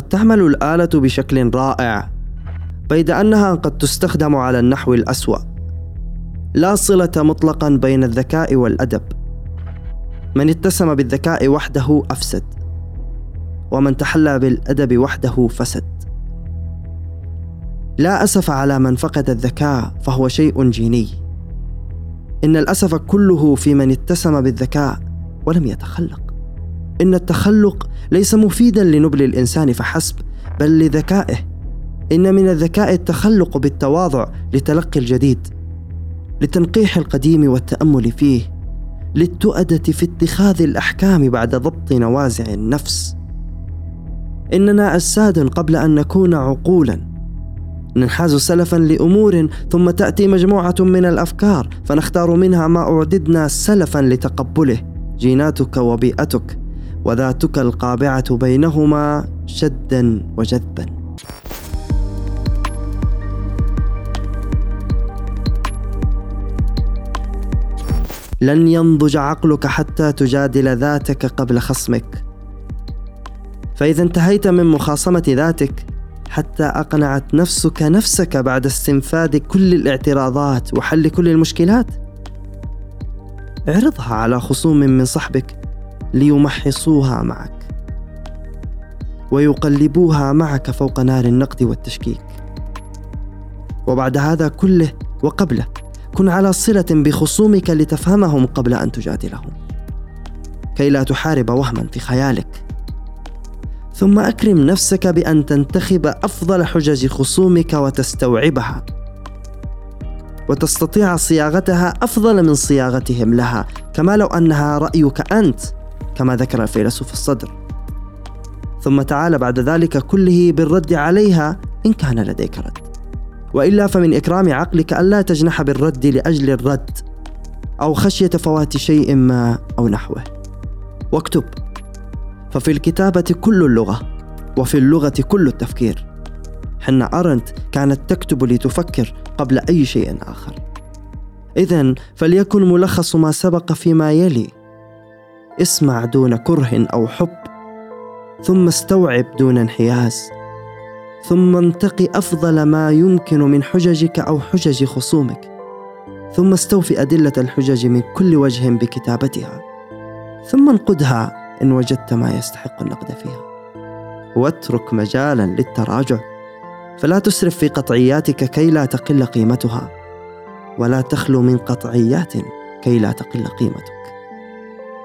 تعمل الآلة بشكل رائع بيد أنها قد تستخدم على النحو الأسوأ. لا صلة مطلقا بين الذكاء والأدب. من اتسم بالذكاء وحده أفسد ومن تحلى بالأدب وحده فسد. لا أسف على من فقد الذكاء فهو شيء جيني. إن الأسف كله في من اتسم بالذكاء ولم يتخلق. إن التخلق ليس مفيدا لنبل الإنسان فحسب بل لذكائه. إن من الذكاء التخلق بالتواضع لتلقي الجديد لتنقيح القديم والتأمل فيه للتؤدة في اتخاذ الأحكام بعد ضبط نوازع النفس. إننا أجساد قبل أن نكون عقولا. ننحاز سلفا لأمور ثم تأتي مجموعة من الأفكار فنختار منها ما أعددنا سلفا لتقبله. جيناتك وبيئتك. وذاتك القابعة بينهما شدا وجذبا. لن ينضج عقلك حتى تجادل ذاتك قبل خصمك. فإذا انتهيت من مخاصمة ذاتك حتى أقنعت نفسك نفسك بعد استنفاد كل الاعتراضات وحل كل المشكلات اعرضها على خصوم من صحبك. ليمحصوها معك ويقلبوها معك فوق نار النقد والتشكيك. وبعد هذا كله وقبله كن على صلة بخصومك لتفهمهم قبل أن تجادلهم. كي لا تحارب وهما في خيالك. ثم أكرم نفسك بأن تنتخب أفضل حجج خصومك وتستوعبها. وتستطيع صياغتها أفضل من صياغتهم لها كما لو أنها رأيك أنت. كما ذكر الفيلسوف الصدر. ثم تعال بعد ذلك كله بالرد عليها إن كان لديك رد. وإلا فمن إكرام عقلك الا تجنح بالرد لأجل الرد أو خشية فوات شيء ما أو نحوه. واكتب. ففي الكتابة كل اللغة وفي اللغة كل التفكير. حنا أرنت كانت تكتب لتفكر قبل أي شيء آخر. إذا فليكن ملخص ما سبق فيما يلي. اسمع دون كره أو حب ثم استوعب دون انحياز ثم انتقي أفضل ما يمكن من حججك أو حجج خصومك ثم استوفي أدلة الحجج من كل وجه بكتابتها ثم انقدها إن وجدت ما يستحق النقد فيها. واترك مجالا للتراجع فلا تسرف في قطعياتك كي لا تقل قيمتها ولا تخلو من قطعيات كي لا تقل قيمتك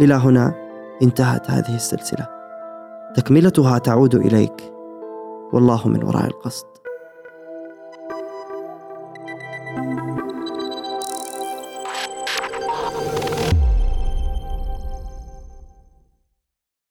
إلى هنا انتهت هذه السلسلة. تكملتها تعود إليك. والله من وراء القصد.